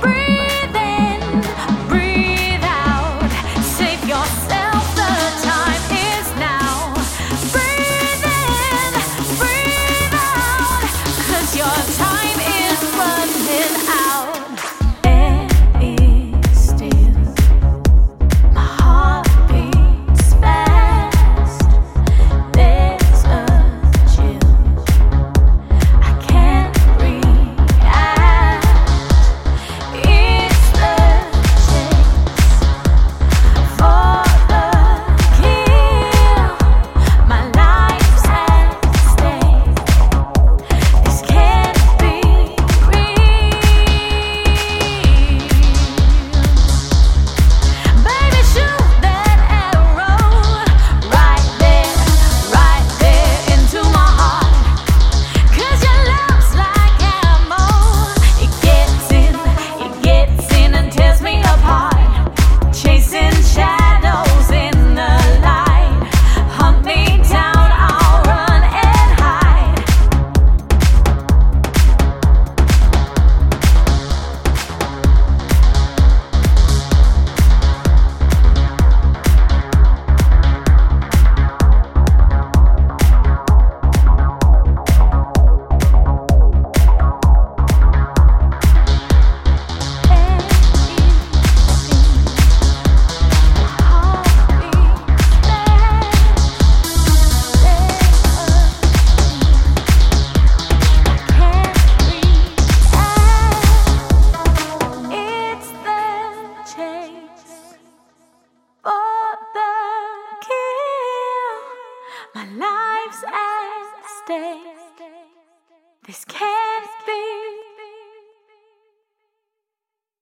breathe. This can't be